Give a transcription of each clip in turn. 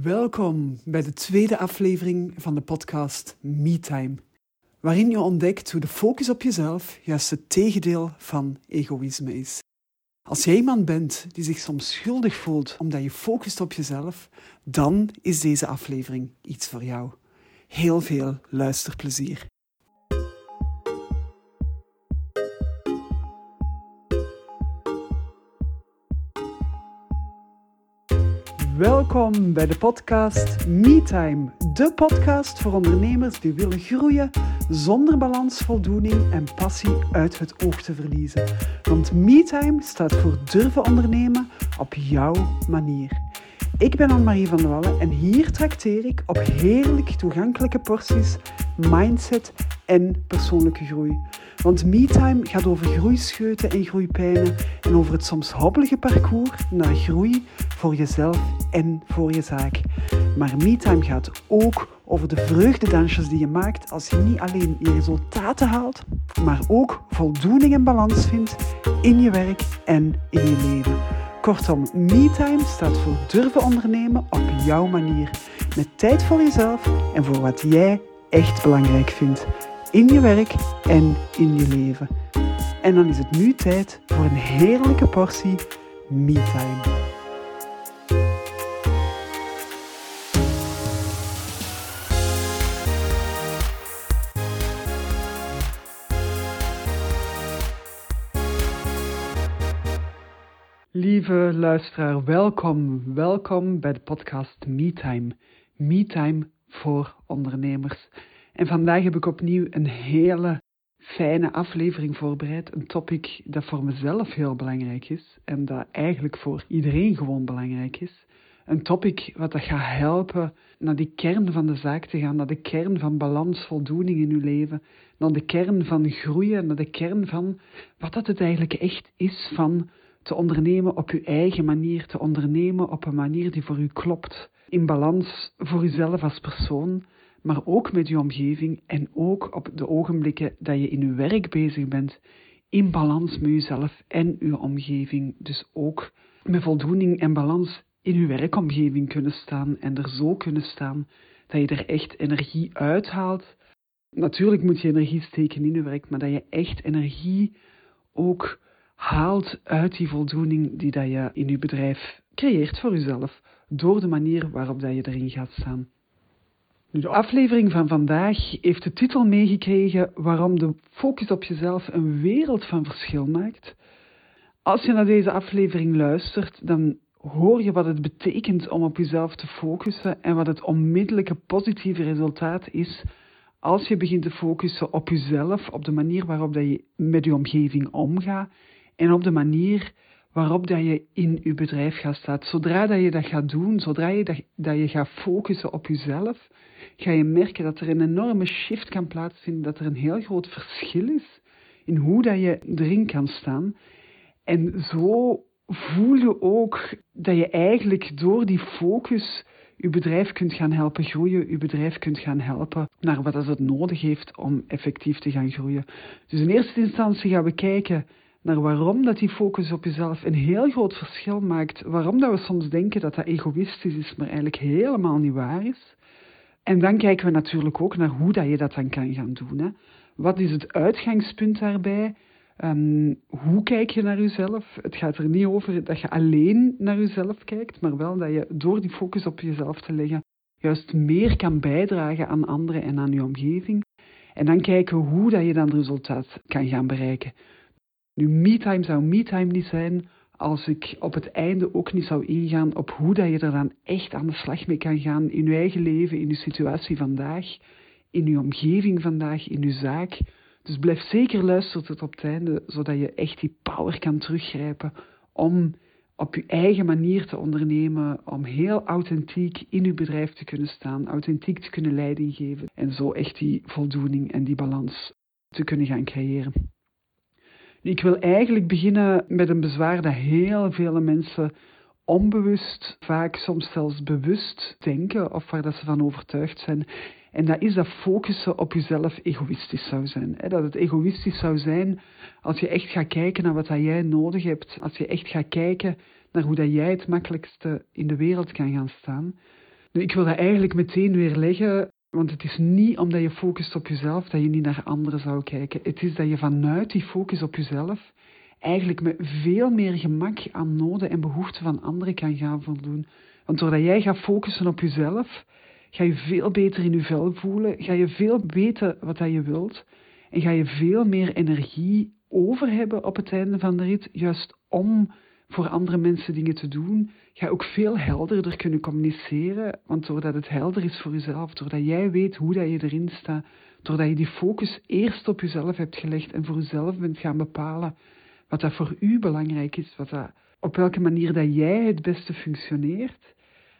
Welkom bij de tweede aflevering van de podcast MeTime, waarin je ontdekt hoe de focus op jezelf juist het tegendeel van egoïsme is. Als jij iemand bent die zich soms schuldig voelt omdat je focust op jezelf, dan is deze aflevering iets voor jou. Heel veel luisterplezier. Welkom bij de podcast MeTime, de podcast voor ondernemers die willen groeien zonder balans, voldoening en passie uit het oog te verliezen. Want MeTime staat voor durven ondernemen op jouw manier. Ik ben Anne-Marie van der Wallen en hier trakteer ik op heerlijk toegankelijke porties mindset en persoonlijke groei. Want MeTime gaat over groeischeuten en groeipijnen en over het soms hobbelige parcours naar groei voor jezelf en voor je zaak. Maar MeTime gaat ook over de vreugdedansjes die je maakt als je niet alleen je resultaten haalt, maar ook voldoening en balans vindt in je werk en in je leven. Kortom, MeTime staat voor durven ondernemen op jouw manier. Met tijd voor jezelf en voor wat jij echt belangrijk vindt. In je werk en in je leven. En dan is het nu tijd voor een heerlijke portie MeTime. Lieve luisteraar, welkom. Welkom bij de podcast MeTime. MeTime voor ondernemers. En vandaag heb ik opnieuw een hele fijne aflevering voorbereid. Een topic dat voor mezelf heel belangrijk is en dat eigenlijk voor iedereen gewoon belangrijk is. Een topic wat dat gaat helpen naar die kern van de zaak te gaan, naar de kern van balans, voldoening in uw leven, naar de kern van groeien, naar de kern van wat dat het eigenlijk echt is van te ondernemen op uw eigen manier, te ondernemen op een manier die voor u klopt. In balans voor uzelf als persoon, maar ook met uw omgeving en ook op de ogenblikken dat je in uw werk bezig bent, in balans met uzelf en uw omgeving. Dus ook met voldoening en balans in uw werkomgeving kunnen staan en er zo kunnen staan dat je er echt energie uithaalt. Natuurlijk moet je energie steken in je werk, maar dat je echt energie ook haalt uit die voldoening die dat je in je bedrijf creëert voor jezelf, door de manier waarop dat je erin gaat staan. Nu, de aflevering van vandaag heeft de titel meegekregen waarom de focus op jezelf een wereld van verschil maakt. Als je naar deze aflevering luistert, dan hoor je wat het betekent om op jezelf te focussen en wat het onmiddellijke positieve resultaat is als je begint te focussen op jezelf, op de manier waarop dat je met je omgeving omgaat en op de manier waarop dat je in je bedrijf gaat staan. Zodra dat je dat gaat doen, zodra je dat, dat je gaat focussen op jezelf, ga je merken dat er een enorme shift kan plaatsvinden, dat er een heel groot verschil is in hoe dat je erin kan staan. En zo voel je ook dat je eigenlijk door die focus je bedrijf kunt gaan helpen groeien, je bedrijf kunt gaan helpen naar wat het nodig heeft om effectief te gaan groeien. Dus in eerste instantie gaan we kijken naar waarom dat die focus op jezelf een heel groot verschil maakt. Waarom dat we soms denken dat dat egoïstisch is, maar eigenlijk helemaal niet waar is. En dan kijken we natuurlijk ook naar hoe dat je dat dan kan gaan doen. Hè. Wat is het uitgangspunt daarbij? Um, hoe kijk je naar jezelf? Het gaat er niet over dat je alleen naar jezelf kijkt, maar wel dat je door die focus op jezelf te leggen juist meer kan bijdragen aan anderen en aan je omgeving. En dan kijken hoe dat je dan het resultaat kan gaan bereiken. Nu, me-time zou me-time niet zijn als ik op het einde ook niet zou ingaan op hoe dat je er dan echt aan de slag mee kan gaan in je eigen leven, in je situatie vandaag, in je omgeving vandaag, in je zaak. Dus blijf zeker luisteren tot op het einde, zodat je echt die power kan teruggrijpen om op je eigen manier te ondernemen, om heel authentiek in je bedrijf te kunnen staan, authentiek te kunnen leiding geven en zo echt die voldoening en die balans te kunnen gaan creëren. Ik wil eigenlijk beginnen met een bezwaar dat heel veel mensen onbewust, vaak soms zelfs bewust denken of waar dat ze van overtuigd zijn. En dat is dat focussen op jezelf egoïstisch zou zijn. Dat het egoïstisch zou zijn als je echt gaat kijken naar wat dat jij nodig hebt. Als je echt gaat kijken naar hoe dat jij het makkelijkste in de wereld kan gaan staan. Ik wil dat eigenlijk meteen weer leggen, want het is niet omdat je focust op jezelf dat je niet naar anderen zou kijken. Het is dat je vanuit die focus op jezelf eigenlijk met veel meer gemak aan noden en behoeften van anderen kan gaan voldoen. Want doordat jij gaat focussen op jezelf, ga je veel beter in je vel voelen, ga je veel weten wat dat je wilt en ga je veel meer energie over hebben op het einde van de rit, juist om voor andere mensen dingen te doen, ga ook veel helderder kunnen communiceren. Want doordat het helder is voor jezelf, doordat jij weet hoe dat je erin staat, doordat je die focus eerst op jezelf hebt gelegd en voor jezelf bent gaan bepalen wat dat voor u belangrijk is, wat dat, op welke manier dat jij het beste functioneert,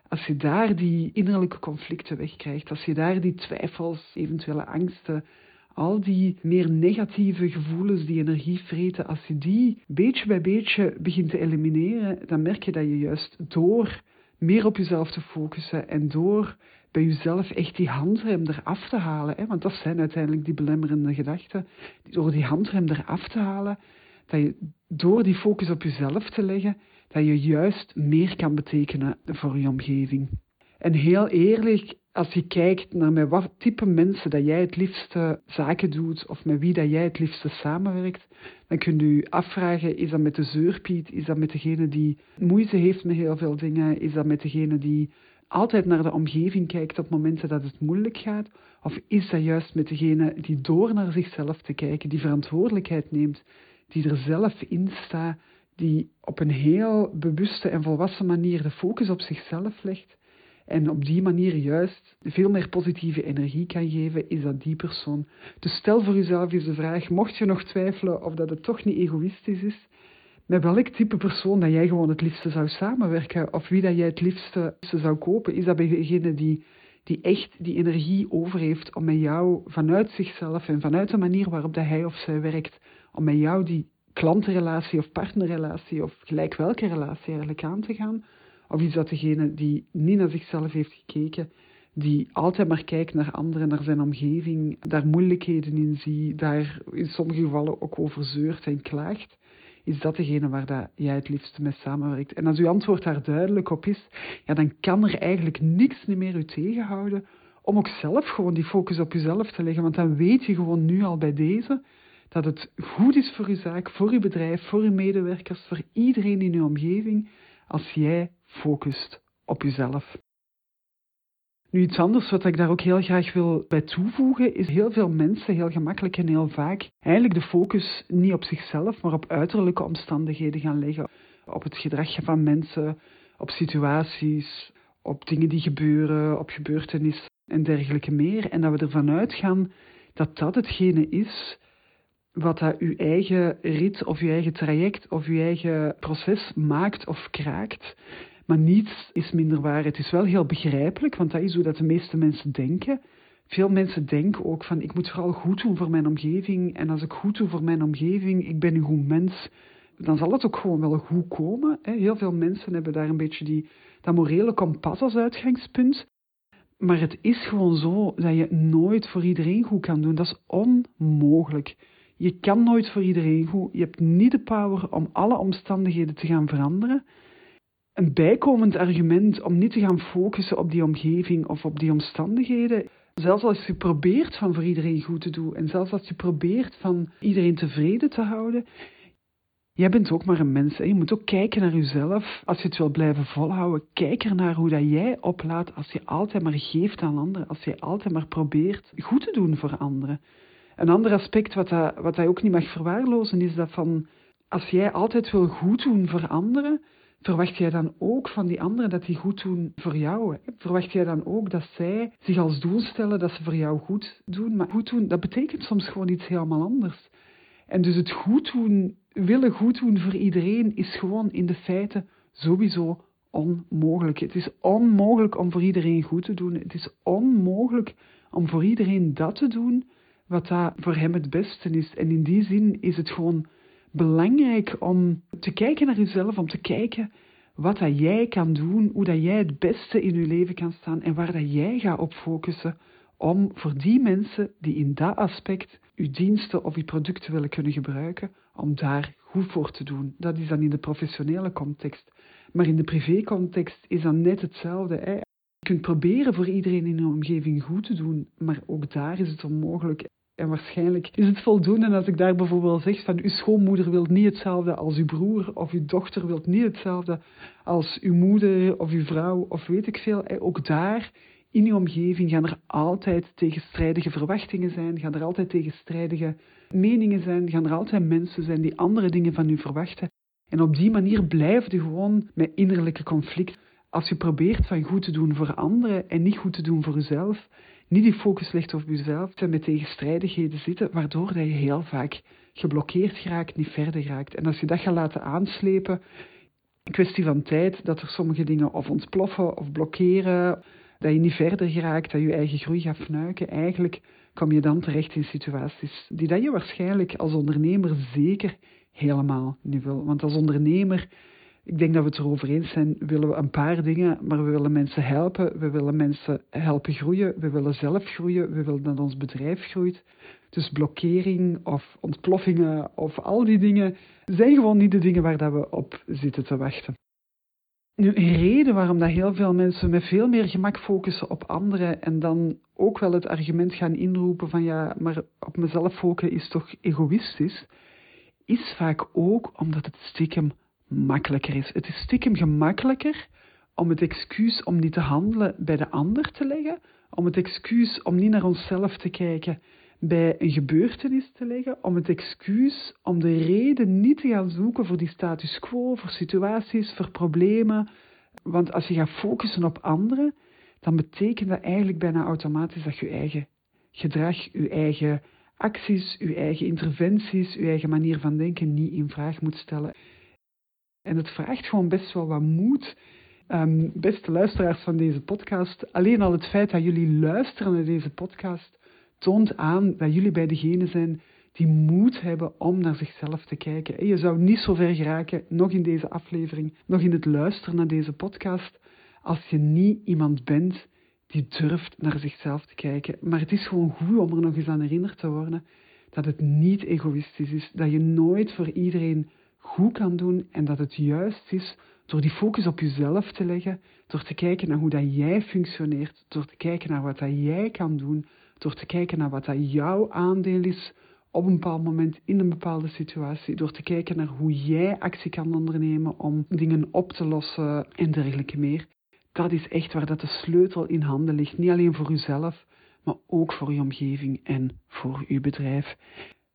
als je daar die innerlijke conflicten wegkrijgt, als je daar die twijfels, eventuele angsten, al die meer negatieve gevoelens die energie vreten, als je die beetje bij beetje begint te elimineren, dan merk je dat je juist door meer op jezelf te focussen en door bij jezelf echt die handrem eraf te halen, hè, want dat zijn uiteindelijk die belemmerende gedachten, door die handrem eraf te halen, dat je door die focus op jezelf te leggen, dat je juist meer kan betekenen voor je omgeving. En heel eerlijk, als je kijkt naar met wat type mensen dat jij het liefste zaken doet of met wie dat jij het liefste samenwerkt, dan kun je je afvragen, is dat met de zeurpiet, is dat met degene die moeite heeft met heel veel dingen, is dat met degene die altijd naar de omgeving kijkt op momenten dat het moeilijk gaat, of is dat juist met degene die door naar zichzelf te kijken, die verantwoordelijkheid neemt, die er zelf in staat, die op een heel bewuste en volwassen manier de focus op zichzelf legt en op die manier juist veel meer positieve energie kan geven, is dat die persoon. Dus stel voor jezelf eens de vraag, mocht je nog twijfelen of dat het toch niet egoïstisch is, met welk type persoon dat jij gewoon het liefste zou samenwerken, of wie dat jij het liefste zou kopen, is dat bij degene die, die echt die energie over heeft om met jou vanuit zichzelf en vanuit de manier waarop dat hij of zij werkt, om met jou die klantenrelatie of partnerrelatie of gelijk welke relatie eigenlijk aan te gaan? Of is dat degene die niet naar zichzelf heeft gekeken, die altijd maar kijkt naar anderen, naar zijn omgeving, daar moeilijkheden in ziet, daar in sommige gevallen ook over zeurt en klaagt? Is dat degene waar dat jij het liefste mee samenwerkt? En als uw antwoord daar duidelijk op is, ja, dan kan er eigenlijk niks meer u tegenhouden om ook zelf gewoon die focus op jezelf te leggen. Want dan weet je gewoon nu al bij deze dat het goed is voor uw zaak, voor uw bedrijf, voor uw medewerkers, voor iedereen in uw omgeving, als jij focust op jezelf. Nu iets anders wat ik daar ook heel graag wil bij toevoegen, is heel veel mensen heel gemakkelijk en heel vaak eigenlijk de focus niet op zichzelf, maar op uiterlijke omstandigheden gaan leggen. Op het gedrag van mensen, op situaties, op dingen die gebeuren, op gebeurtenissen en dergelijke meer. En dat we ervan uitgaan dat dat hetgene is wat dat uw eigen rit of uw eigen traject of uw eigen proces maakt of kraakt. Maar niets is minder waar. Het is wel heel begrijpelijk, want dat is hoe dat de meeste mensen denken. Veel mensen denken ook van ik moet vooral goed doen voor mijn omgeving. En als ik goed doe voor mijn omgeving, ik ben een goed mens, dan zal het ook gewoon wel goed komen. Heel veel mensen hebben daar een beetje die, dat morele kompas als uitgangspunt. Maar het is gewoon zo dat je nooit voor iedereen goed kan doen. Dat is onmogelijk. Je kan nooit voor iedereen goed. Je hebt niet de power om alle omstandigheden te gaan veranderen. Een bijkomend argument om niet te gaan focussen op die omgeving of op die omstandigheden. Zelfs als je probeert van voor iedereen goed te doen en zelfs als je probeert van iedereen tevreden te houden, Jij bent ook maar een mens. Hè? Je moet ook kijken naar jezelf. Als je het wil blijven volhouden, kijk er naar hoe dat jij oplaat als je altijd maar geeft aan anderen. Als je altijd maar probeert goed te doen voor anderen. Een ander aspect wat, dat, wat ook niet mag verwaarlozen is dat van als jij altijd wil goed doen voor anderen, verwacht jij dan ook van die anderen dat die goed doen voor jou? Verwacht jij dan ook dat zij zich als doel stellen dat ze voor jou goed doen? Maar goed doen, dat betekent soms gewoon iets helemaal anders. En dus het goed doen, willen goed doen voor iedereen, is gewoon in de feiten sowieso onmogelijk. Het is onmogelijk om voor iedereen goed te doen. Het is onmogelijk om voor iedereen dat te doen wat dat voor hem het beste is. En in die zin is het gewoon belangrijk om te kijken naar jezelf, om te kijken wat dat jij kan doen, hoe dat jij het beste in je leven kan staan en waar dat jij gaat op focussen om voor die mensen die in dat aspect uw diensten of uw producten willen kunnen gebruiken, om daar goed voor te doen. Dat is dan in de professionele context. Maar in de privécontext is dat net hetzelfde. Je kunt proberen voor iedereen in je omgeving goed te doen, maar ook daar is het onmogelijk. En waarschijnlijk is het voldoende als ik daar bijvoorbeeld zeg van uw schoonmoeder wil niet hetzelfde als uw broer, of uw dochter wil niet hetzelfde als uw moeder of uw vrouw, of weet ik veel. Ook daar in uw omgeving gaan er altijd tegenstrijdige verwachtingen zijn, gaan er altijd tegenstrijdige meningen zijn, gaan er altijd mensen zijn die andere dingen van u verwachten. En op die manier blijft u gewoon met innerlijke conflict. Als je probeert van goed te doen voor anderen en niet goed te doen voor uzelf, niet die focus legt op jezelf en met tegenstrijdigheden zitten, waardoor dat je heel vaak geblokkeerd geraakt, niet verder raakt. En als je dat gaat laten aanslepen, kwestie van tijd, dat er sommige dingen of ontploffen of blokkeren, dat je niet verder geraakt, dat je je eigen groei gaat fnuiken, eigenlijk kom je dan terecht in situaties die dat je waarschijnlijk als ondernemer zeker helemaal niet wil. Want als ondernemer ik denk dat we het erover eens zijn, willen we een paar dingen, maar we willen mensen helpen, we willen mensen helpen groeien, we willen zelf groeien, we willen dat ons bedrijf groeit. Dus blokkering of ontploffingen of al die dingen zijn gewoon niet de dingen waar dat we op zitten te wachten. Nu, een reden waarom dat heel veel mensen met veel meer gemak focussen op anderen en dan ook wel het argument gaan inroepen van ja, maar op mezelf focussen is toch egoïstisch, is vaak ook omdat het stiekem makkelijker is. Het is stiekem gemakkelijker om het excuus om niet te handelen bij de ander te leggen, om het excuus om niet naar onszelf te kijken bij een gebeurtenis te leggen, om het excuus om de reden niet te gaan zoeken voor die status quo, voor situaties, voor problemen. Want als je gaat focussen op anderen, dan betekent dat eigenlijk bijna automatisch dat je eigen gedrag, je eigen acties, je eigen interventies, je eigen manier van denken niet in vraag moet stellen. En het vraagt gewoon best wel wat moed. Um, beste luisteraars van deze podcast, alleen al het feit dat jullie luisteren naar deze podcast toont aan dat jullie bij degene zijn die moed hebben om naar zichzelf te kijken. En je zou niet zo ver geraken, nog in deze aflevering, nog in het luisteren naar deze podcast, als je niet iemand bent die durft naar zichzelf te kijken. Maar het is gewoon goed om er nog eens aan herinnerd te worden dat het niet egoïstisch is, dat je nooit voor iedereen goed kan doen en dat het juist is door die focus op jezelf te leggen, door te kijken naar hoe dat jij functioneert, door te kijken naar wat dat jij kan doen, door te kijken naar wat dat jouw aandeel is op een bepaald moment in een bepaalde situatie, door te kijken naar hoe jij actie kan ondernemen om dingen op te lossen en dergelijke meer. Dat is echt waar dat de sleutel in handen ligt, niet alleen voor jezelf, maar ook voor je omgeving en voor je bedrijf.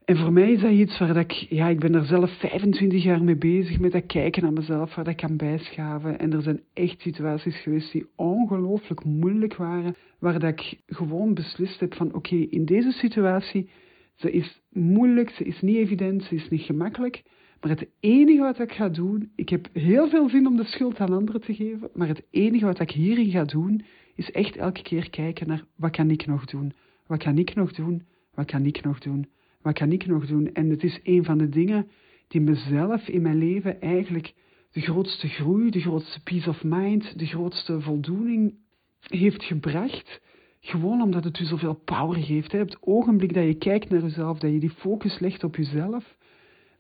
En voor mij is dat iets waar dat ik, ja, ik ben er zelf 25 jaar mee bezig met dat kijken naar mezelf, waar dat ik kan bijschaven. En er zijn echt situaties geweest die ongelooflijk moeilijk waren, waar dat ik gewoon beslist heb van, oké, in deze situatie, ze is moeilijk, ze is niet evident, ze is niet gemakkelijk. Maar het enige wat ik ga doen, ik heb heel veel zin om de schuld aan anderen te geven, maar het enige wat ik hierin ga doen, is echt elke keer kijken naar, wat kan ik nog doen? Wat kan ik nog doen? Wat kan ik nog doen? Wat kan ik nog doen? En het is een van de dingen die mezelf in mijn leven eigenlijk de grootste groei, de grootste peace of mind, de grootste voldoening heeft gebracht. Gewoon omdat het u zoveel power geeft. Op het ogenblik dat je kijkt naar jezelf, dat je die focus legt op jezelf,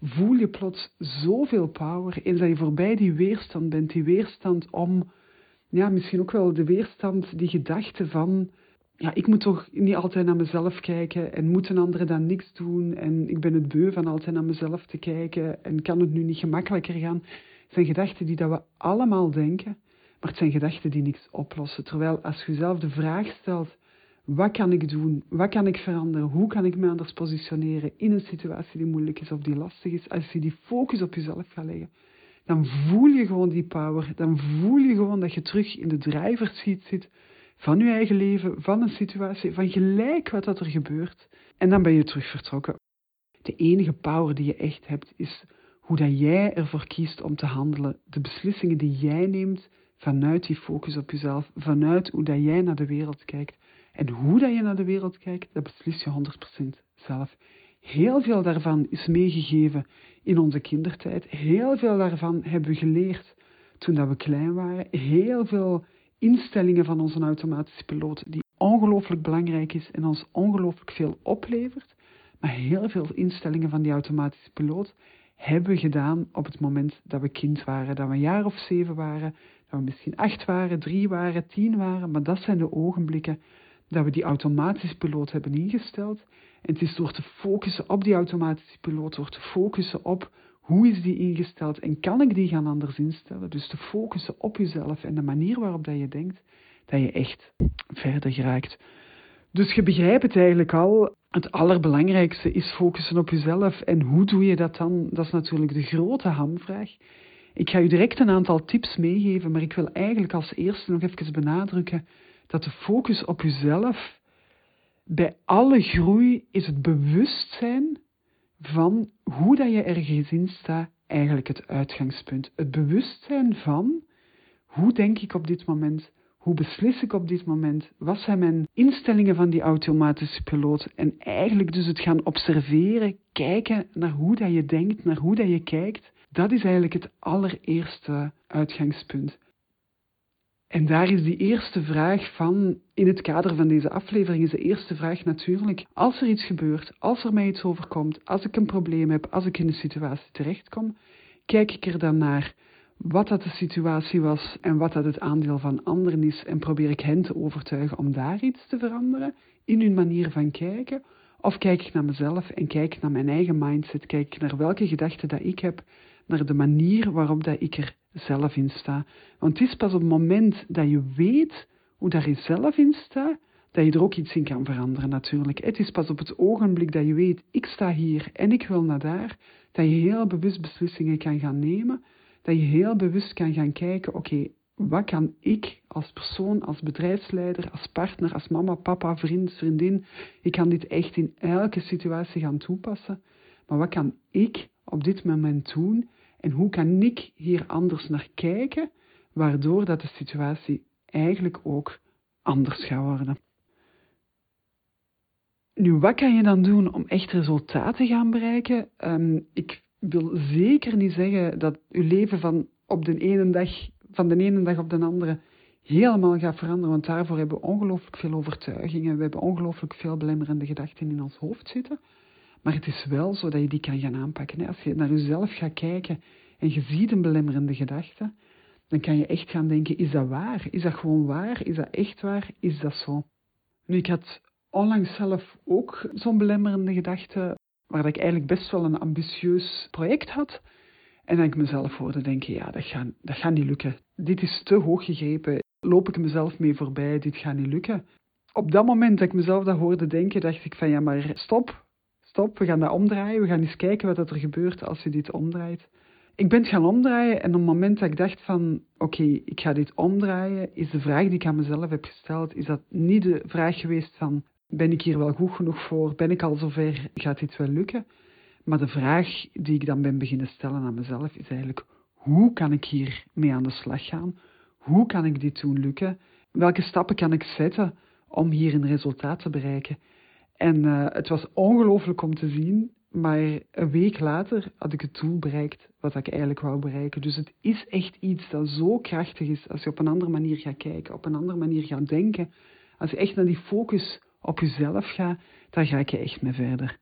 voel je plots zoveel power. En dat je voorbij die weerstand bent, die weerstand om, ja, misschien ook wel de weerstand, die gedachte van ja, ik moet toch niet altijd naar mezelf kijken en moeten anderen dan niks doen en ik ben het beu van altijd naar mezelf te kijken en kan het nu niet gemakkelijker gaan. Het zijn gedachten die dat we allemaal denken, maar het zijn gedachten die niks oplossen. Terwijl als je jezelf de vraag stelt, wat kan ik doen? Wat kan ik veranderen? Hoe kan ik me anders positioneren in een situatie die moeilijk is of die lastig is? Als je die focus op jezelf gaat leggen, dan voel je gewoon die power. Dan voel je gewoon dat je terug in de driver's seat zit van je eigen leven, van een situatie, van gelijk wat dat er gebeurt. En dan ben je terug vertrokken. De enige power die je echt hebt, is hoe dat jij ervoor kiest om te handelen. De beslissingen die jij neemt vanuit die focus op jezelf, vanuit hoe dat jij naar de wereld kijkt. En hoe dat je naar de wereld kijkt, dat beslis je 100% zelf. Heel veel daarvan is meegegeven in onze kindertijd. Heel veel daarvan hebben we geleerd toen dat we klein waren. Heel veel instellingen van onze automatische piloot, die ongelooflijk belangrijk is en ons ongelooflijk veel oplevert. Maar heel veel instellingen van die automatische piloot hebben we gedaan op het moment dat we kind waren, dat we een jaar of zeven waren, dat we misschien acht waren, drie waren, tien waren, maar dat zijn de ogenblikken dat we die automatische piloot hebben ingesteld. En het is door te focussen op die automatische piloot, door te focussen op hoe is die ingesteld en kan ik die gaan anders instellen. Dus te focussen op jezelf en de manier waarop dat je denkt, dat je echt verder geraakt. Dus je begrijpt het eigenlijk al. Het allerbelangrijkste is focussen op jezelf. En hoe doe je dat dan? Dat is natuurlijk de grote hamvraag. Ik ga u direct een aantal tips meegeven, maar ik wil eigenlijk als eerste nog even benadrukken dat de focus op jezelf bij alle groei is het bewustzijn van hoe dat je ergens in staat eigenlijk het uitgangspunt. Het bewustzijn van hoe denk ik op dit moment, hoe beslis ik op dit moment, wat zijn mijn instellingen van die automatische piloot en eigenlijk dus het gaan observeren, kijken naar hoe dat je denkt, naar hoe dat je kijkt, dat is eigenlijk het allereerste uitgangspunt. En daar is die eerste vraag van, in het kader van deze aflevering, is de eerste vraag natuurlijk, als er iets gebeurt, als er mij iets overkomt, als ik een probleem heb, als ik in een situatie terechtkom, kijk ik er dan naar wat dat de situatie was en wat dat het aandeel van anderen is en probeer ik hen te overtuigen om daar iets te veranderen in hun manier van kijken? Of kijk ik naar mezelf en kijk ik naar mijn eigen mindset, kijk ik naar welke gedachten dat ik heb, naar de manier waarop dat ik er zelf in sta. Want het is pas op het moment dat je weet hoe daar je zelf in staat, dat je er ook iets in kan veranderen natuurlijk. Het is pas op het ogenblik dat je weet, ik sta hier en ik wil naar daar, dat je heel bewust beslissingen kan gaan nemen, dat je heel bewust kan gaan kijken, oké, wat kan ik als persoon, als bedrijfsleider, als partner, als mama, papa, vriend, vriendin, ik kan dit echt in elke situatie gaan toepassen, maar wat kan ik op dit moment doen en hoe kan ik hier anders naar kijken, waardoor dat de situatie eigenlijk ook anders gaat worden. Nu, wat kan je dan doen om echt resultaten te gaan bereiken? Um, ik wil zeker niet zeggen dat je leven van, op de ene dag, van de ene dag op de andere helemaal gaat veranderen, want daarvoor hebben we ongelooflijk veel overtuigingen, we hebben ongelooflijk veel belemmerende gedachten in ons hoofd zitten. Maar het is wel zo dat je die kan gaan aanpakken. Als je naar jezelf gaat kijken en je ziet een belemmerende gedachte, dan kan je echt gaan denken, is dat waar? Is dat gewoon waar? Is dat echt waar? Is dat zo? Nu, ik had onlangs zelf ook zo'n belemmerende gedachte, waar ik eigenlijk best wel een ambitieus project had. En dat ik mezelf hoorde denken, ja, dat gaat, dat niet lukken. Dit is te hoog gegrepen. Loop ik mezelf mee voorbij? Dit gaat niet lukken. Op dat moment dat ik mezelf dat hoorde denken, dacht ik van, ja, maar stop, stop, we gaan dat omdraaien. We gaan eens kijken wat er gebeurt als je dit omdraait. Ik ben het gaan omdraaien en op het moment dat ik dacht van, oké, ik ga dit omdraaien, is de vraag die ik aan mezelf heb gesteld, is dat niet de vraag geweest van, ben ik hier wel goed genoeg voor? Ben ik al zover? Gaat dit wel lukken? Maar de vraag die ik dan ben beginnen stellen aan mezelf is eigenlijk, hoe kan ik hier mee aan de slag gaan? Hoe kan ik dit doen lukken? Welke stappen kan ik zetten om hier een resultaat te bereiken? En uh, het was ongelooflijk om te zien, maar een week later had ik het doel bereikt wat ik eigenlijk wou bereiken. Dus het is echt iets dat zo krachtig is als je op een andere manier gaat kijken, op een andere manier gaat denken. Als je echt naar die focus op jezelf gaat, dan ga ik je echt mee verder.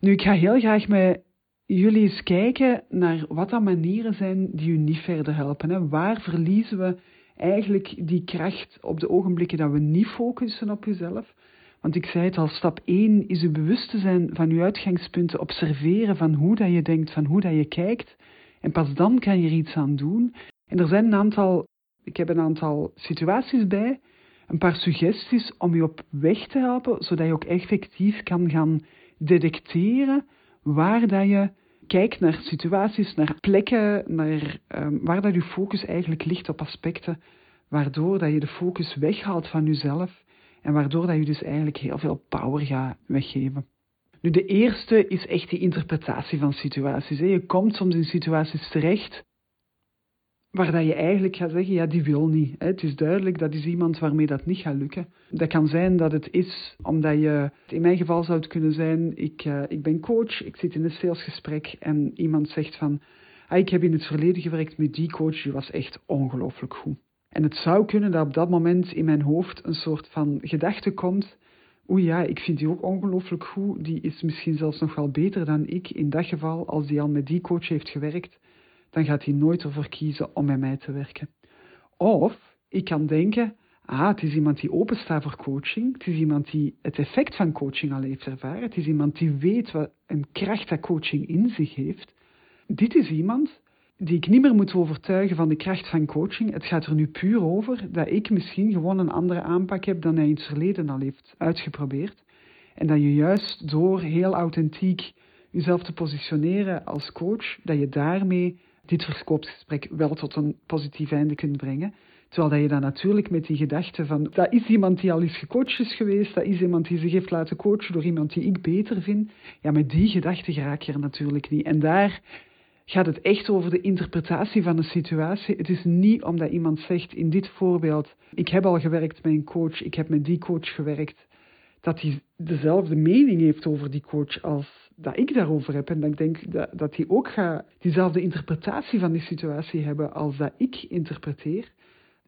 Nu, ik ga heel graag met jullie eens kijken naar wat dan manieren zijn die u niet verder helpen. Waar verliezen we eigenlijk die kracht op de ogenblikken dat we niet focussen op jezelf? Want ik zei het al, stap 1 is je bewust te zijn van je uitgangspunten, observeren van hoe dat je denkt, van hoe dat je kijkt. En pas dan kan je er iets aan doen. En er zijn een aantal, ik heb een aantal situaties bij, een paar suggesties om je op weg te helpen, zodat je ook effectief kan gaan detecteren waar dat je kijkt naar situaties, naar plekken, naar um, waar dat je focus eigenlijk ligt op aspecten, waardoor dat je de focus weghaalt van jezelf en waardoor dat je dus eigenlijk heel veel power gaat weggeven. Nu, de eerste is echt die interpretatie van situaties. Je komt soms in situaties terecht waar dat je eigenlijk gaat zeggen, ja, die wil niet. Het is duidelijk, dat is iemand waarmee dat niet gaat lukken. Dat kan zijn dat het is omdat je, in mijn geval zou het kunnen zijn, ik, uh, ik ben coach, ik zit in een salesgesprek en iemand zegt van, ah, ik heb in het verleden gewerkt met die coach, die was echt ongelooflijk goed. En het zou kunnen dat op dat moment in mijn hoofd een soort van gedachte komt, oeh ja, ik vind die ook ongelooflijk goed, die is misschien zelfs nog wel beter dan ik in dat geval, als die al met die coach heeft gewerkt dan gaat hij nooit ervoor kiezen om met mij te werken. Of ik kan denken, ah, het is iemand die openstaat voor coaching. Het is iemand die het effect van coaching al heeft ervaren. Het is iemand die weet wat een kracht dat coaching in zich heeft. Dit is iemand die ik niet meer moet overtuigen van de kracht van coaching. Het gaat er nu puur over dat ik misschien gewoon een andere aanpak heb dan hij in het verleden al heeft uitgeprobeerd. En dat je juist door heel authentiek jezelf te positioneren als coach, dat je daarmee dit verkoopsgesprek wel tot een positief einde kunt brengen. Terwijl dat je dan natuurlijk met die gedachte van, dat is iemand die al eens gecoacht is geweest, dat is iemand die zich heeft laten coachen door iemand die ik beter vind. Ja, met die gedachte raak je er natuurlijk niet. En daar gaat het echt over de interpretatie van een situatie. Het is niet omdat iemand zegt, in dit voorbeeld, ik heb al gewerkt met een coach, ik heb met die coach gewerkt, dat hij dezelfde mening heeft over die coach als dat ik daarover heb. En dat ik denk dat, dat hij ook gaat diezelfde interpretatie van die situatie hebben als dat ik interpreteer.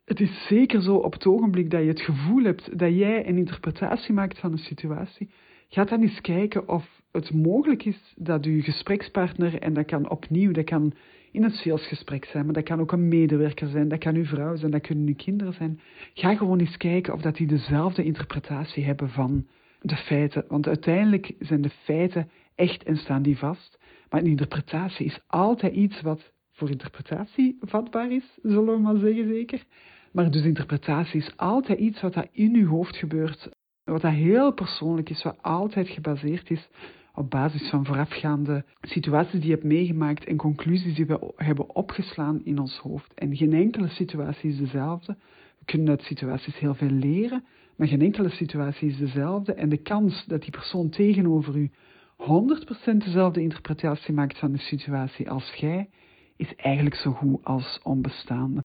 Het is zeker zo op het ogenblik dat je het gevoel hebt dat jij een interpretatie maakt van een situatie. Ga dan eens kijken of het mogelijk is dat je gesprekspartner, en dat kan opnieuw, dat kan in een salesgesprek zijn, maar dat kan ook een medewerker zijn, dat kan uw vrouw zijn, dat kunnen uw kinderen zijn. Ga gewoon eens kijken of dat die dezelfde interpretatie hebben van de feiten. Want uiteindelijk zijn de feiten echt en staan die vast. Maar een interpretatie is altijd iets wat voor interpretatie vatbaar is, zullen we maar zeggen zeker. Maar dus interpretatie is altijd iets wat in uw hoofd gebeurt, wat heel persoonlijk is, wat altijd gebaseerd is op basis van voorafgaande situaties die je hebt meegemaakt en conclusies die we hebben opgeslaan in ons hoofd. En geen enkele situatie is dezelfde. We kunnen uit situaties heel veel leren, maar geen enkele situatie is dezelfde. En de kans dat die persoon tegenover u 100% dezelfde interpretatie maakt van de situatie als jij, is eigenlijk zo goed als onbestaande.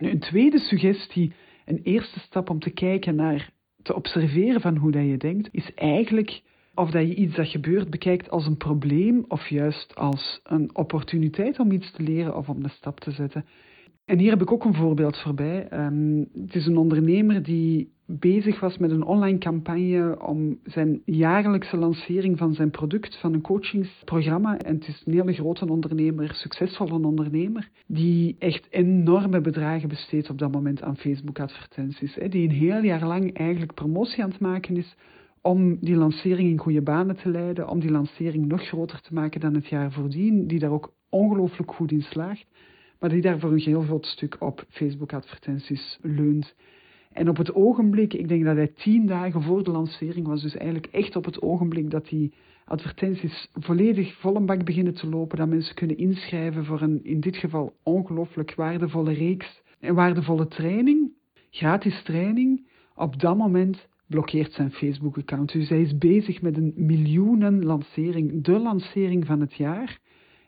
Nu, een tweede suggestie, een eerste stap om te kijken naar, te observeren van hoe dat je denkt, is eigenlijk of dat je iets dat gebeurt bekijkt als een probleem of juist als een opportuniteit om iets te leren of om de stap te zetten. En hier heb ik ook een voorbeeld voorbij. Um, het is een ondernemer die bezig was met een online campagne om zijn jaarlijkse lancering van zijn product, van een coachingsprogramma. En het is een hele grote ondernemer, succesvolle ondernemer, die echt enorme bedragen besteedt op dat moment aan Facebook-advertenties. Die een heel jaar lang eigenlijk promotie aan het maken is om die lancering in goede banen te leiden, om die lancering nog groter te maken dan het jaar voordien, die daar ook ongelooflijk goed in slaagt, maar die daar voor een heel groot stuk op Facebook-advertenties leunt. En op het ogenblik, ik denk dat hij tien dagen voor de lancering was, dus eigenlijk echt op het ogenblik dat die advertenties volledig vol een bak beginnen te lopen, dat mensen kunnen inschrijven voor een in dit geval ongelooflijk waardevolle reeks en waardevolle training, gratis training. Op dat moment blokkeert zijn Facebook-account. Dus hij is bezig met een miljoenen lancering, de lancering van het jaar.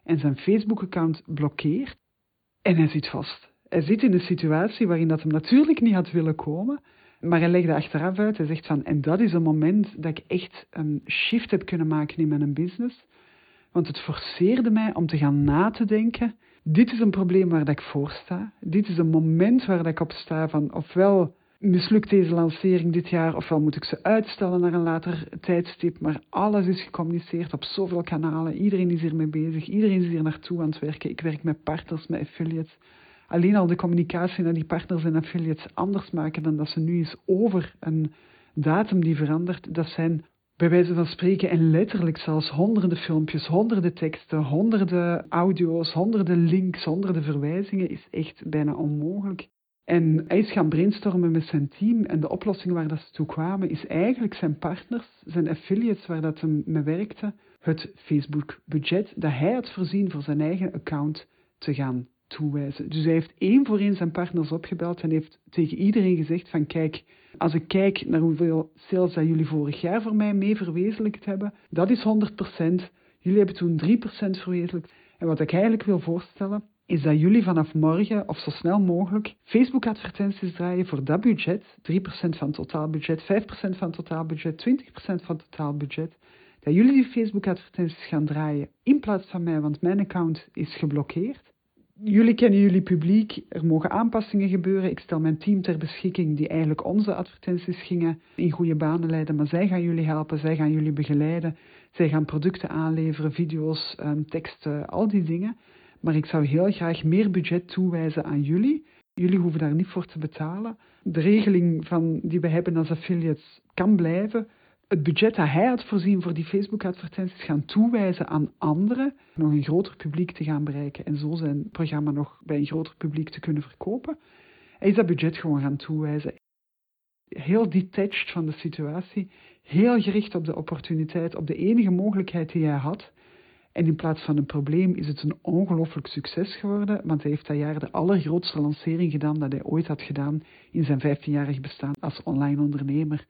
En zijn Facebook-account blokkeert en hij zit vast. Hij zit in een situatie waarin dat hem natuurlijk niet had willen komen, maar hij legde achteraf uit. Hij zegt van, en dat is een moment dat ik echt een shift heb kunnen maken in mijn business. Want het forceerde mij om te gaan na te denken. Dit is een probleem waar dat ik voor sta. Dit is een moment waar dat ik op sta van ofwel mislukt deze lancering dit jaar, ofwel moet ik ze uitstellen naar een later tijdstip. Maar alles is gecommuniceerd op zoveel kanalen. Iedereen is hiermee bezig. Iedereen is hier naartoe aan het werken. Ik werk met partners, met affiliates. Alleen al de communicatie naar die partners en affiliates anders maken dan dat ze nu is over een datum die verandert. Dat zijn bij wijze van spreken en letterlijk zelfs honderden filmpjes, honderden teksten, honderden audio's, honderden links, honderden verwijzingen is echt bijna onmogelijk. En hij is gaan brainstormen met zijn team en de oplossing waar dat ze toe kwamen is eigenlijk zijn partners, zijn affiliates waar dat hem mee werkte, het Facebook-budget dat hij had voorzien voor zijn eigen account te gaan toewijzen. Dus hij heeft één voor één zijn partners opgebeld en heeft tegen iedereen gezegd van kijk, als ik kijk naar hoeveel sales dat jullie vorig jaar voor mij mee verwezenlijkt hebben, dat is 100%. Jullie hebben toen 3% verwezenlijkt. En wat ik eigenlijk wil voorstellen, is dat jullie vanaf morgen of zo snel mogelijk Facebook-advertenties draaien voor dat budget, 3% van totaalbudget, 5% van totaalbudget, 20% van totaalbudget. Dat jullie die Facebook-advertenties gaan draaien in plaats van mij, want mijn account is geblokkeerd. Jullie kennen jullie publiek, er mogen aanpassingen gebeuren. Ik stel mijn team ter beschikking die eigenlijk onze advertenties gingen in goede banen leiden, maar zij gaan jullie helpen, zij gaan jullie begeleiden. Zij gaan producten aanleveren, video's, ehm, teksten, al die dingen. Maar ik zou heel graag meer budget toewijzen aan jullie. Jullie hoeven daar niet voor te betalen. De regeling van, die we hebben als affiliates kan blijven. Het budget dat hij had voorzien voor die Facebook-advertenties gaan toewijzen aan anderen. Nog een groter publiek te gaan bereiken en zo zijn programma nog bij een groter publiek te kunnen verkopen. Hij is dat budget gewoon gaan toewijzen. Heel detached van de situatie. Heel gericht op de opportuniteit, op de enige mogelijkheid die hij had. En in plaats van een probleem is het een ongelooflijk succes geworden, want hij heeft dat jaar de allergrootste lancering gedaan dat hij ooit had gedaan in zijn 15-jarig bestaan als online ondernemer.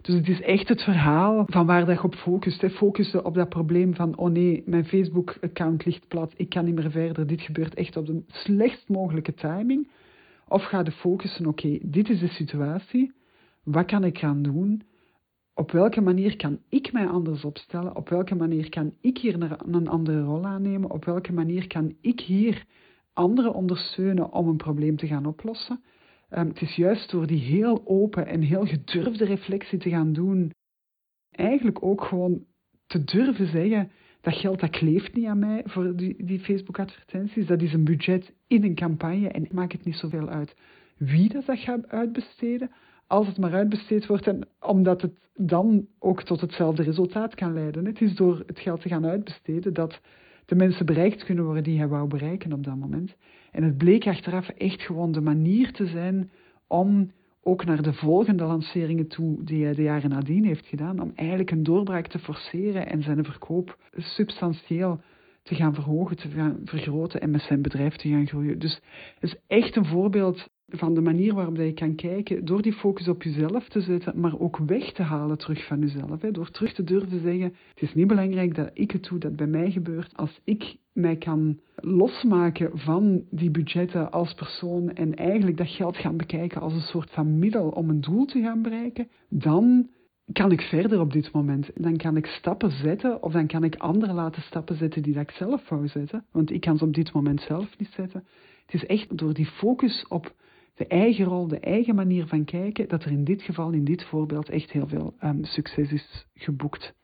Dus het is echt het verhaal van waar dat je op focust. Hè. Focussen op dat probleem van, oh nee, mijn Facebook-account ligt plat, ik kan niet meer verder, dit gebeurt echt op de slechtst mogelijke timing. Of ga je focussen, oké, dit is de situatie, wat kan ik gaan doen? Op welke manier kan ik mij anders opstellen? Op welke manier kan ik hier een andere rol aannemen? Op welke manier kan ik hier anderen ondersteunen om een probleem te gaan oplossen? Um, het is juist door die heel open en heel gedurfde reflectie te gaan doen, eigenlijk ook gewoon te durven zeggen, dat geld dat kleeft niet aan mij voor die, die Facebook-advertenties. Dat is een budget in een campagne en maakt het niet zoveel uit wie dat, dat gaat uitbesteden, als het maar uitbesteed wordt en omdat het dan ook tot hetzelfde resultaat kan leiden. Het is door het geld te gaan uitbesteden dat de mensen bereikt kunnen worden die hij wou bereiken op dat moment. En het bleek achteraf echt gewoon de manier te zijn om ook naar de volgende lanceringen toe die hij de jaren nadien heeft gedaan, om eigenlijk een doorbraak te forceren en zijn verkoop substantieel te gaan verhogen, te gaan vergroten en met zijn bedrijf te gaan groeien. Dus het is echt een voorbeeld van de manier waarop je kan kijken, door die focus op jezelf te zetten, maar ook weg te halen terug van jezelf. Hè, door terug te durven zeggen, het is niet belangrijk dat ik het doe, dat bij mij gebeurt. Als ik mij kan losmaken van die budgetten als persoon en eigenlijk dat geld gaan bekijken als een soort van middel om een doel te gaan bereiken, dan kan ik verder op dit moment. Dan kan ik stappen zetten of dan kan ik anderen laten stappen zetten die dat ik zelf wou zetten. Want ik kan ze op dit moment zelf niet zetten. Het is echt door die focus op de eigen rol, de eigen manier van kijken, dat er in dit geval, in dit voorbeeld, echt heel veel um, succes is geboekt.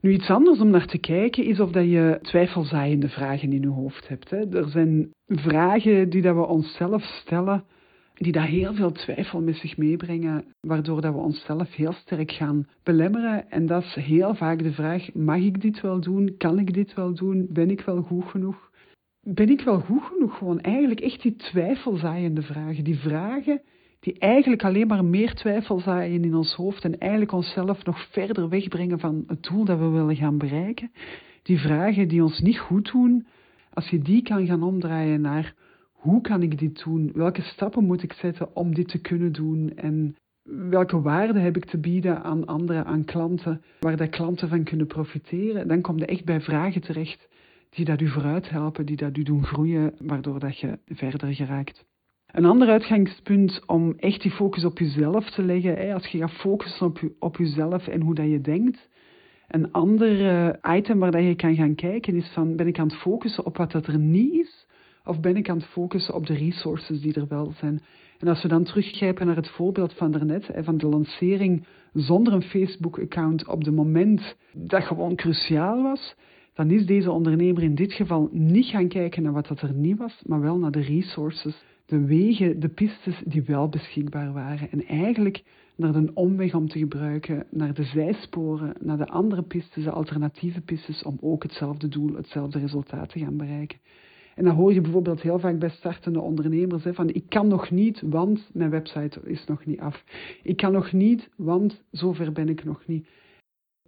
Nu, iets anders om naar te kijken is of dat je twijfelzaaiende vragen in je hoofd hebt. Hè. Er zijn vragen die dat we onszelf stellen, die daar heel veel twijfel met zich meebrengen, waardoor dat we onszelf heel sterk gaan belemmeren. En dat is heel vaak de vraag, mag ik dit wel doen? Kan ik dit wel doen? Ben ik wel goed genoeg? Ben ik wel goed genoeg? Gewoon eigenlijk echt die twijfelzaaiende vragen. Die vragen die eigenlijk alleen maar meer twijfel zaaien in ons hoofd en eigenlijk onszelf nog verder wegbrengen van het doel dat we willen gaan bereiken. Die vragen die ons niet goed doen, als je die kan gaan omdraaien naar hoe kan ik dit doen? Welke stappen moet ik zetten om dit te kunnen doen? En welke waarde heb ik te bieden aan anderen, aan klanten, waar de klanten van kunnen profiteren? Dan kom je echt bij vragen terecht die dat u vooruit helpen, die dat u doen groeien, waardoor dat je verder geraakt. Een ander uitgangspunt om echt die focus op jezelf te leggen, als je gaat focussen op, je, op jezelf en hoe dat je denkt. Een ander eh, item waar dat je kan gaan kijken is van, ben ik aan het focussen op wat dat er niet is? Of ben ik aan het focussen op de resources die er wel zijn? En als we dan teruggrijpen naar het voorbeeld van daarnet, van de lancering zonder een Facebook-account op het moment dat gewoon cruciaal was, dan is deze ondernemer in dit geval niet gaan kijken naar wat dat er niet was, maar wel naar de resources, de wegen, de pistes die wel beschikbaar waren. En eigenlijk naar de omweg om te gebruiken, naar de zijsporen, naar de andere pistes, de alternatieve pistes, om ook hetzelfde doel, hetzelfde resultaat te gaan bereiken. En dan hoor je bijvoorbeeld heel vaak bij startende ondernemers hè, van ik kan nog niet, want mijn website is nog niet af. Ik kan nog niet, want zover ben ik nog niet.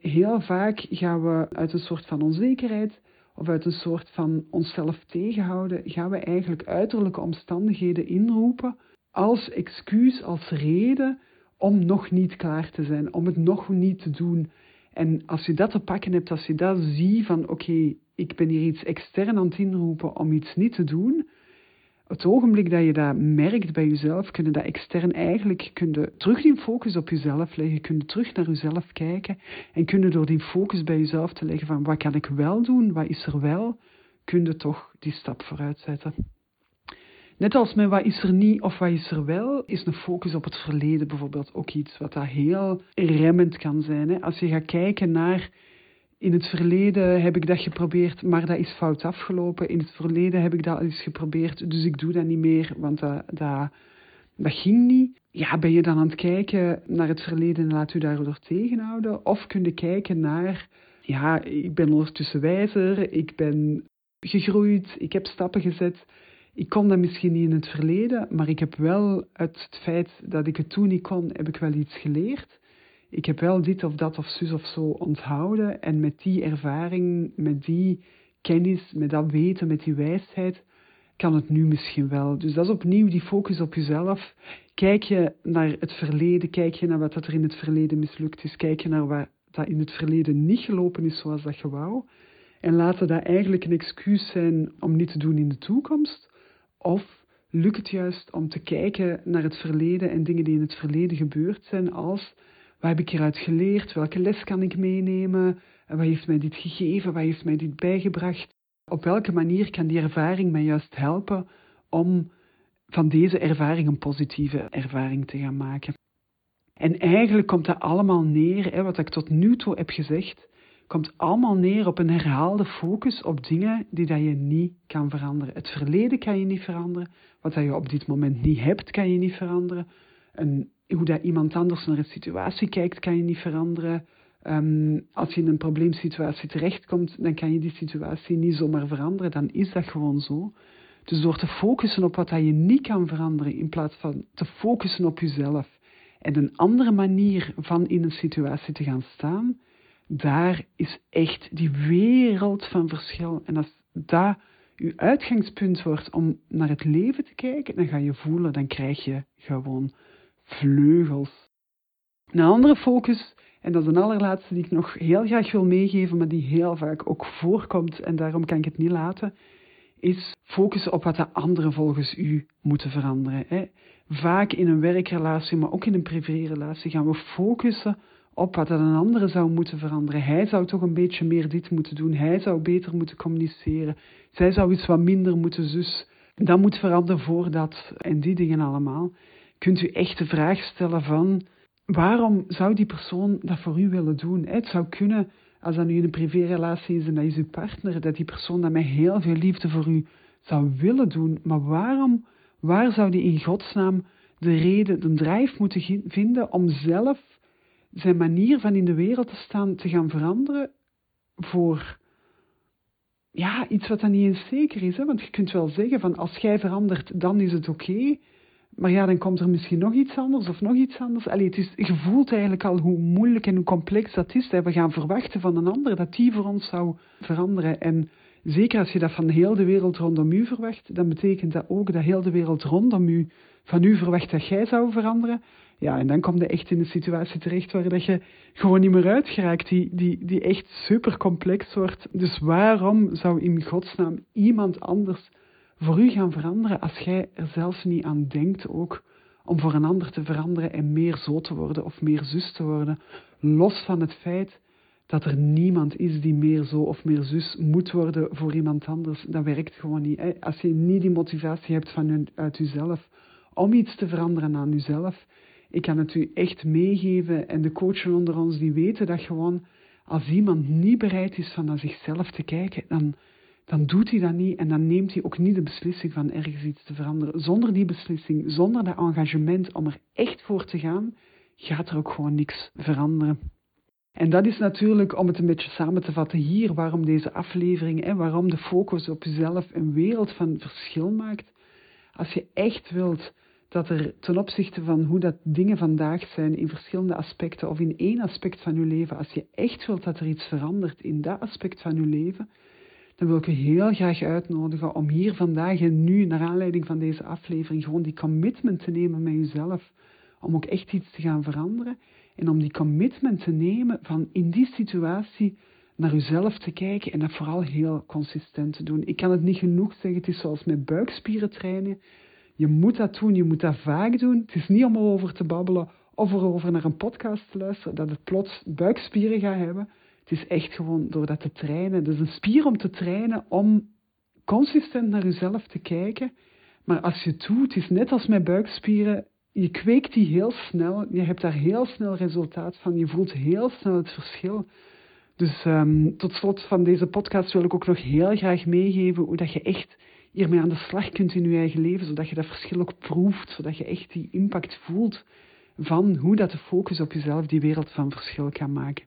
Heel vaak gaan we uit een soort van onzekerheid of uit een soort van onszelf tegenhouden, gaan we eigenlijk uiterlijke omstandigheden inroepen als excuus, als reden om nog niet klaar te zijn, om het nog niet te doen. En als je dat te pakken hebt, als je dat ziet van oké, ik ben hier iets extern aan het inroepen om iets niet te doen, het ogenblik dat je dat merkt bij jezelf, kun je dat extern eigenlijk kun terug die focus op jezelf leggen, kun je terug naar jezelf kijken en kun je door die focus bij jezelf te leggen van wat kan ik wel doen, wat is er wel, kun je toch die stap vooruit zetten. Net als met wat is er niet of wat is er wel, is een focus op het verleden bijvoorbeeld ook iets wat dat heel remmend kan zijn. Als je gaat kijken naar in het verleden heb ik dat geprobeerd, maar dat is fout afgelopen. In het verleden heb ik dat eens geprobeerd, dus ik doe dat niet meer, want dat, dat, ging niet. Ja, ben je dan aan het kijken naar het verleden en laat u daardoor tegenhouden? Of kun je kijken naar, ja, ik ben ondertussen wijzer, ik ben gegroeid, ik heb stappen gezet. Ik kon dat misschien niet in het verleden, maar ik heb wel uit het feit dat ik het toen niet kon, heb ik wel iets geleerd. Ik heb wel dit of dat of zus of zo onthouden en met die ervaring, met die kennis, met dat weten, met die wijsheid, kan het nu misschien wel. Dus dat is opnieuw die focus op jezelf. Kijk je naar het verleden, kijk je naar wat er in het verleden mislukt is, kijk je naar wat dat in het verleden niet gelopen is zoals dat je wou. En laten dat eigenlijk een excuus zijn om niet te doen in de toekomst. Of lukt het juist om te kijken naar het verleden en dingen die in het verleden gebeurd zijn als wat heb ik hieruit geleerd, welke les kan ik meenemen, wat heeft mij dit gegeven, wat heeft mij dit bijgebracht. Op welke manier kan die ervaring mij juist helpen om van deze ervaring een positieve ervaring te gaan maken. En eigenlijk komt dat allemaal neer, hè, wat ik tot nu toe heb gezegd, komt allemaal neer op een herhaalde focus op dingen die dat je niet kan veranderen. Het verleden kan je niet veranderen. Wat je op dit moment niet hebt, kan je niet veranderen. En hoe dat iemand anders naar een situatie kijkt, kan je niet veranderen. Um, als je in een probleemsituatie terechtkomt, dan kan je die situatie niet zomaar veranderen. Dan is dat gewoon zo. Dus door te focussen op wat je niet kan veranderen, in plaats van te focussen op jezelf en een andere manier van in een situatie te gaan staan, daar is echt die wereld van verschil. En als dat je uitgangspunt wordt om naar het leven te kijken, dan ga je voelen, dan krijg je gewoon vleugels. Een andere focus, en dat is een allerlaatste die ik nog heel graag wil meegeven, maar die heel vaak ook voorkomt en daarom kan ik het niet laten, is focussen op wat de anderen volgens u moeten veranderen. Hè. Vaak in een werkrelatie, maar ook in een privérelatie gaan we focussen op wat een andere zou moeten veranderen. Hij zou toch een beetje meer dit moeten doen. Hij zou beter moeten communiceren. Zij zou iets wat minder moeten zus. Dat moet veranderen voordat. En die dingen allemaal. Kunt u echt de vraag stellen van... Waarom zou die persoon dat voor u willen doen? Het zou kunnen, als dat nu een privérelatie is en dat is uw partner, dat die persoon dat met heel veel liefde voor u zou willen doen. Maar waarom, waar zou die in godsnaam de reden, de drijf moeten vinden om zelf zijn manier van in de wereld te staan te gaan veranderen voor ja, iets wat dan niet eens zeker is. Hè? Want je kunt wel zeggen van als jij verandert, dan is het oké. Maar ja, dan komt er misschien nog iets anders of nog iets anders. Allee, het is, je voelt eigenlijk al hoe moeilijk en hoe complex dat is. Dat we gaan verwachten van een ander dat die voor ons zou veranderen. En zeker als je dat van heel de wereld rondom u verwacht, dan betekent dat ook dat heel de wereld rondom u van u verwacht dat jij zou veranderen. Ja, en dan kom je echt in een situatie terecht waar dat je gewoon niet meer uitgeraakt, die, die, die echt super complex wordt. Dus waarom zou in godsnaam iemand anders voor u gaan veranderen als jij er zelfs niet aan denkt ook om voor een ander te veranderen en meer zo te worden of meer zus te worden, los van het feit dat er niemand is die meer zo of meer zus moet worden voor iemand anders. Dat werkt gewoon niet. Als je niet die motivatie hebt van uit jezelf om iets te veranderen aan jezelf, ik kan het u echt meegeven en de coachen onder ons die weten dat gewoon als iemand niet bereid is van naar zichzelf te kijken, dan, dan doet hij dat niet en dan neemt hij ook niet de beslissing van ergens iets te veranderen. Zonder die beslissing, zonder dat engagement om er echt voor te gaan, gaat er ook gewoon niks veranderen. En dat is natuurlijk, om het een beetje samen te vatten hier, waarom deze aflevering en waarom de focus op jezelf een wereld van verschil maakt. Als je echt wilt dat er ten opzichte van hoe dat dingen vandaag zijn in verschillende aspecten of in één aspect van je leven, als je echt wilt dat er iets verandert in dat aspect van je leven, dan wil ik je heel graag uitnodigen om hier vandaag en nu, naar aanleiding van deze aflevering, gewoon die commitment te nemen met jezelf. Om ook echt iets te gaan veranderen. En om die commitment te nemen van in die situatie naar jezelf te kijken en dat vooral heel consistent te doen. Ik kan het niet genoeg zeggen, het is zoals met buikspieren trainen. Je moet dat doen, je moet dat vaak doen. Het is niet om erover te babbelen of erover naar een podcast te luisteren, dat het plots buikspieren gaat hebben. Het is echt gewoon door dat te trainen. Het is een spier om te trainen om consistent naar jezelf te kijken. Maar als je het doet, het is net als met buikspieren, je kweekt die heel snel. Je hebt daar heel snel resultaat van. Je voelt heel snel het verschil. Dus um, tot slot van deze podcast wil ik ook nog heel graag meegeven hoe dat je echt hiermee aan de slag kunt in je eigen leven, zodat je dat verschil ook proeft, zodat je echt die impact voelt van hoe dat de focus op jezelf die wereld van verschil kan maken.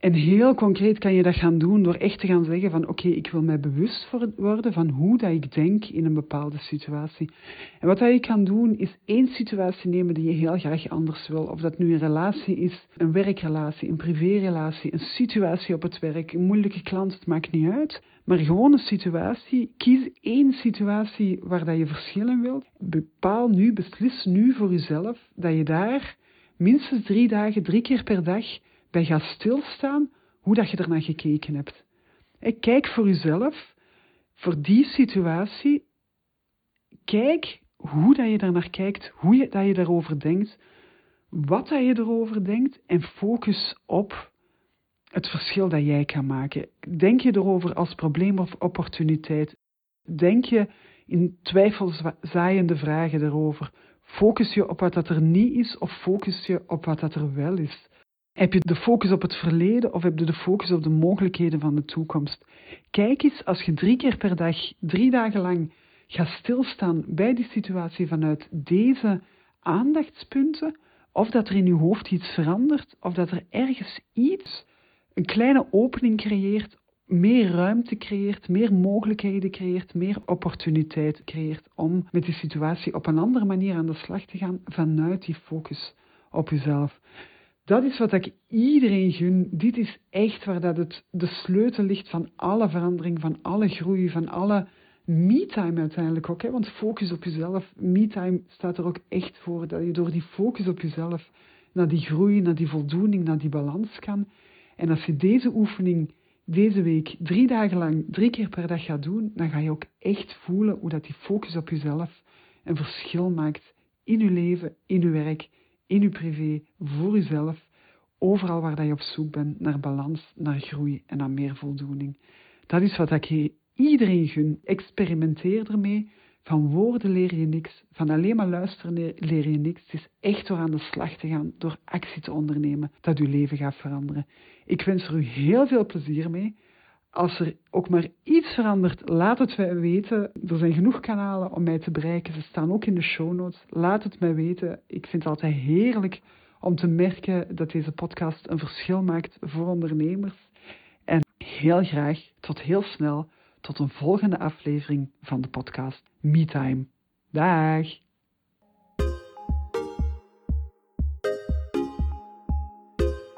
En heel concreet kan je dat gaan doen door echt te gaan zeggen van oké, ik wil mij bewust worden van hoe dat ik denk in een bepaalde situatie. En wat dat je kan doen is één situatie nemen die je heel graag anders wil. Of dat nu een relatie is, een werkrelatie, een privérelatie, een situatie op het werk, een moeilijke klant, het maakt niet uit. Maar gewoon een situatie, kies één situatie waar dat je verschillen wilt. Bepaal nu, beslis nu voor jezelf dat je daar minstens drie dagen, drie keer per dag bij gaat stilstaan hoe dat je ernaar gekeken hebt. Kijk voor jezelf, voor die situatie, kijk hoe dat je daarnaar kijkt, hoe je, dat je daarover denkt, wat dat je erover denkt en focus op het verschil dat jij kan maken. Denk je erover als probleem of opportuniteit? Denk je in twijfelzaaiende vragen erover? Focus je op wat dat er niet is of focus je op wat dat er wel is? Heb je de focus op het verleden of heb je de focus op de mogelijkheden van de toekomst? Kijk eens als je drie keer per dag, drie dagen lang gaat stilstaan bij die situatie vanuit deze aandachtspunten, of dat er in je hoofd iets verandert, of dat er ergens iets, een kleine opening creëert, meer ruimte creëert, meer mogelijkheden creëert, meer opportuniteit creëert om met die situatie op een andere manier aan de slag te gaan vanuit die focus op jezelf. Dat is wat ik iedereen gun. Dit is echt waar dat het de sleutel ligt van alle verandering, van alle groei, van alle me-time uiteindelijk ook. Want focus op jezelf, me-time staat er ook echt voor. Dat je door die focus op jezelf naar die groei, naar die voldoening, naar die balans kan. En als je deze oefening deze week drie dagen lang, drie keer per dag gaat doen, dan ga je ook echt voelen hoe dat die focus op jezelf een verschil maakt in je leven, in je werk in je privé, voor jezelf, overal waar dat je op zoek bent naar balans, naar groei en naar meer voldoening. Dat is wat ik iedereen gun. Experimenteer ermee. Van woorden leer je niks, van alleen maar luisteren leer je niks. Het is echt door aan de slag te gaan, door actie te ondernemen, dat je leven gaat veranderen. Ik wens er u heel veel plezier mee. Als er ook maar iets verandert, laat het mij weten. Er zijn genoeg kanalen om mij te bereiken. Ze staan ook in de show notes. Laat het mij weten. Ik vind het altijd heerlijk om te merken dat deze podcast een verschil maakt voor ondernemers. En heel graag tot heel snel, tot een volgende aflevering van de podcast MeTime. Dag!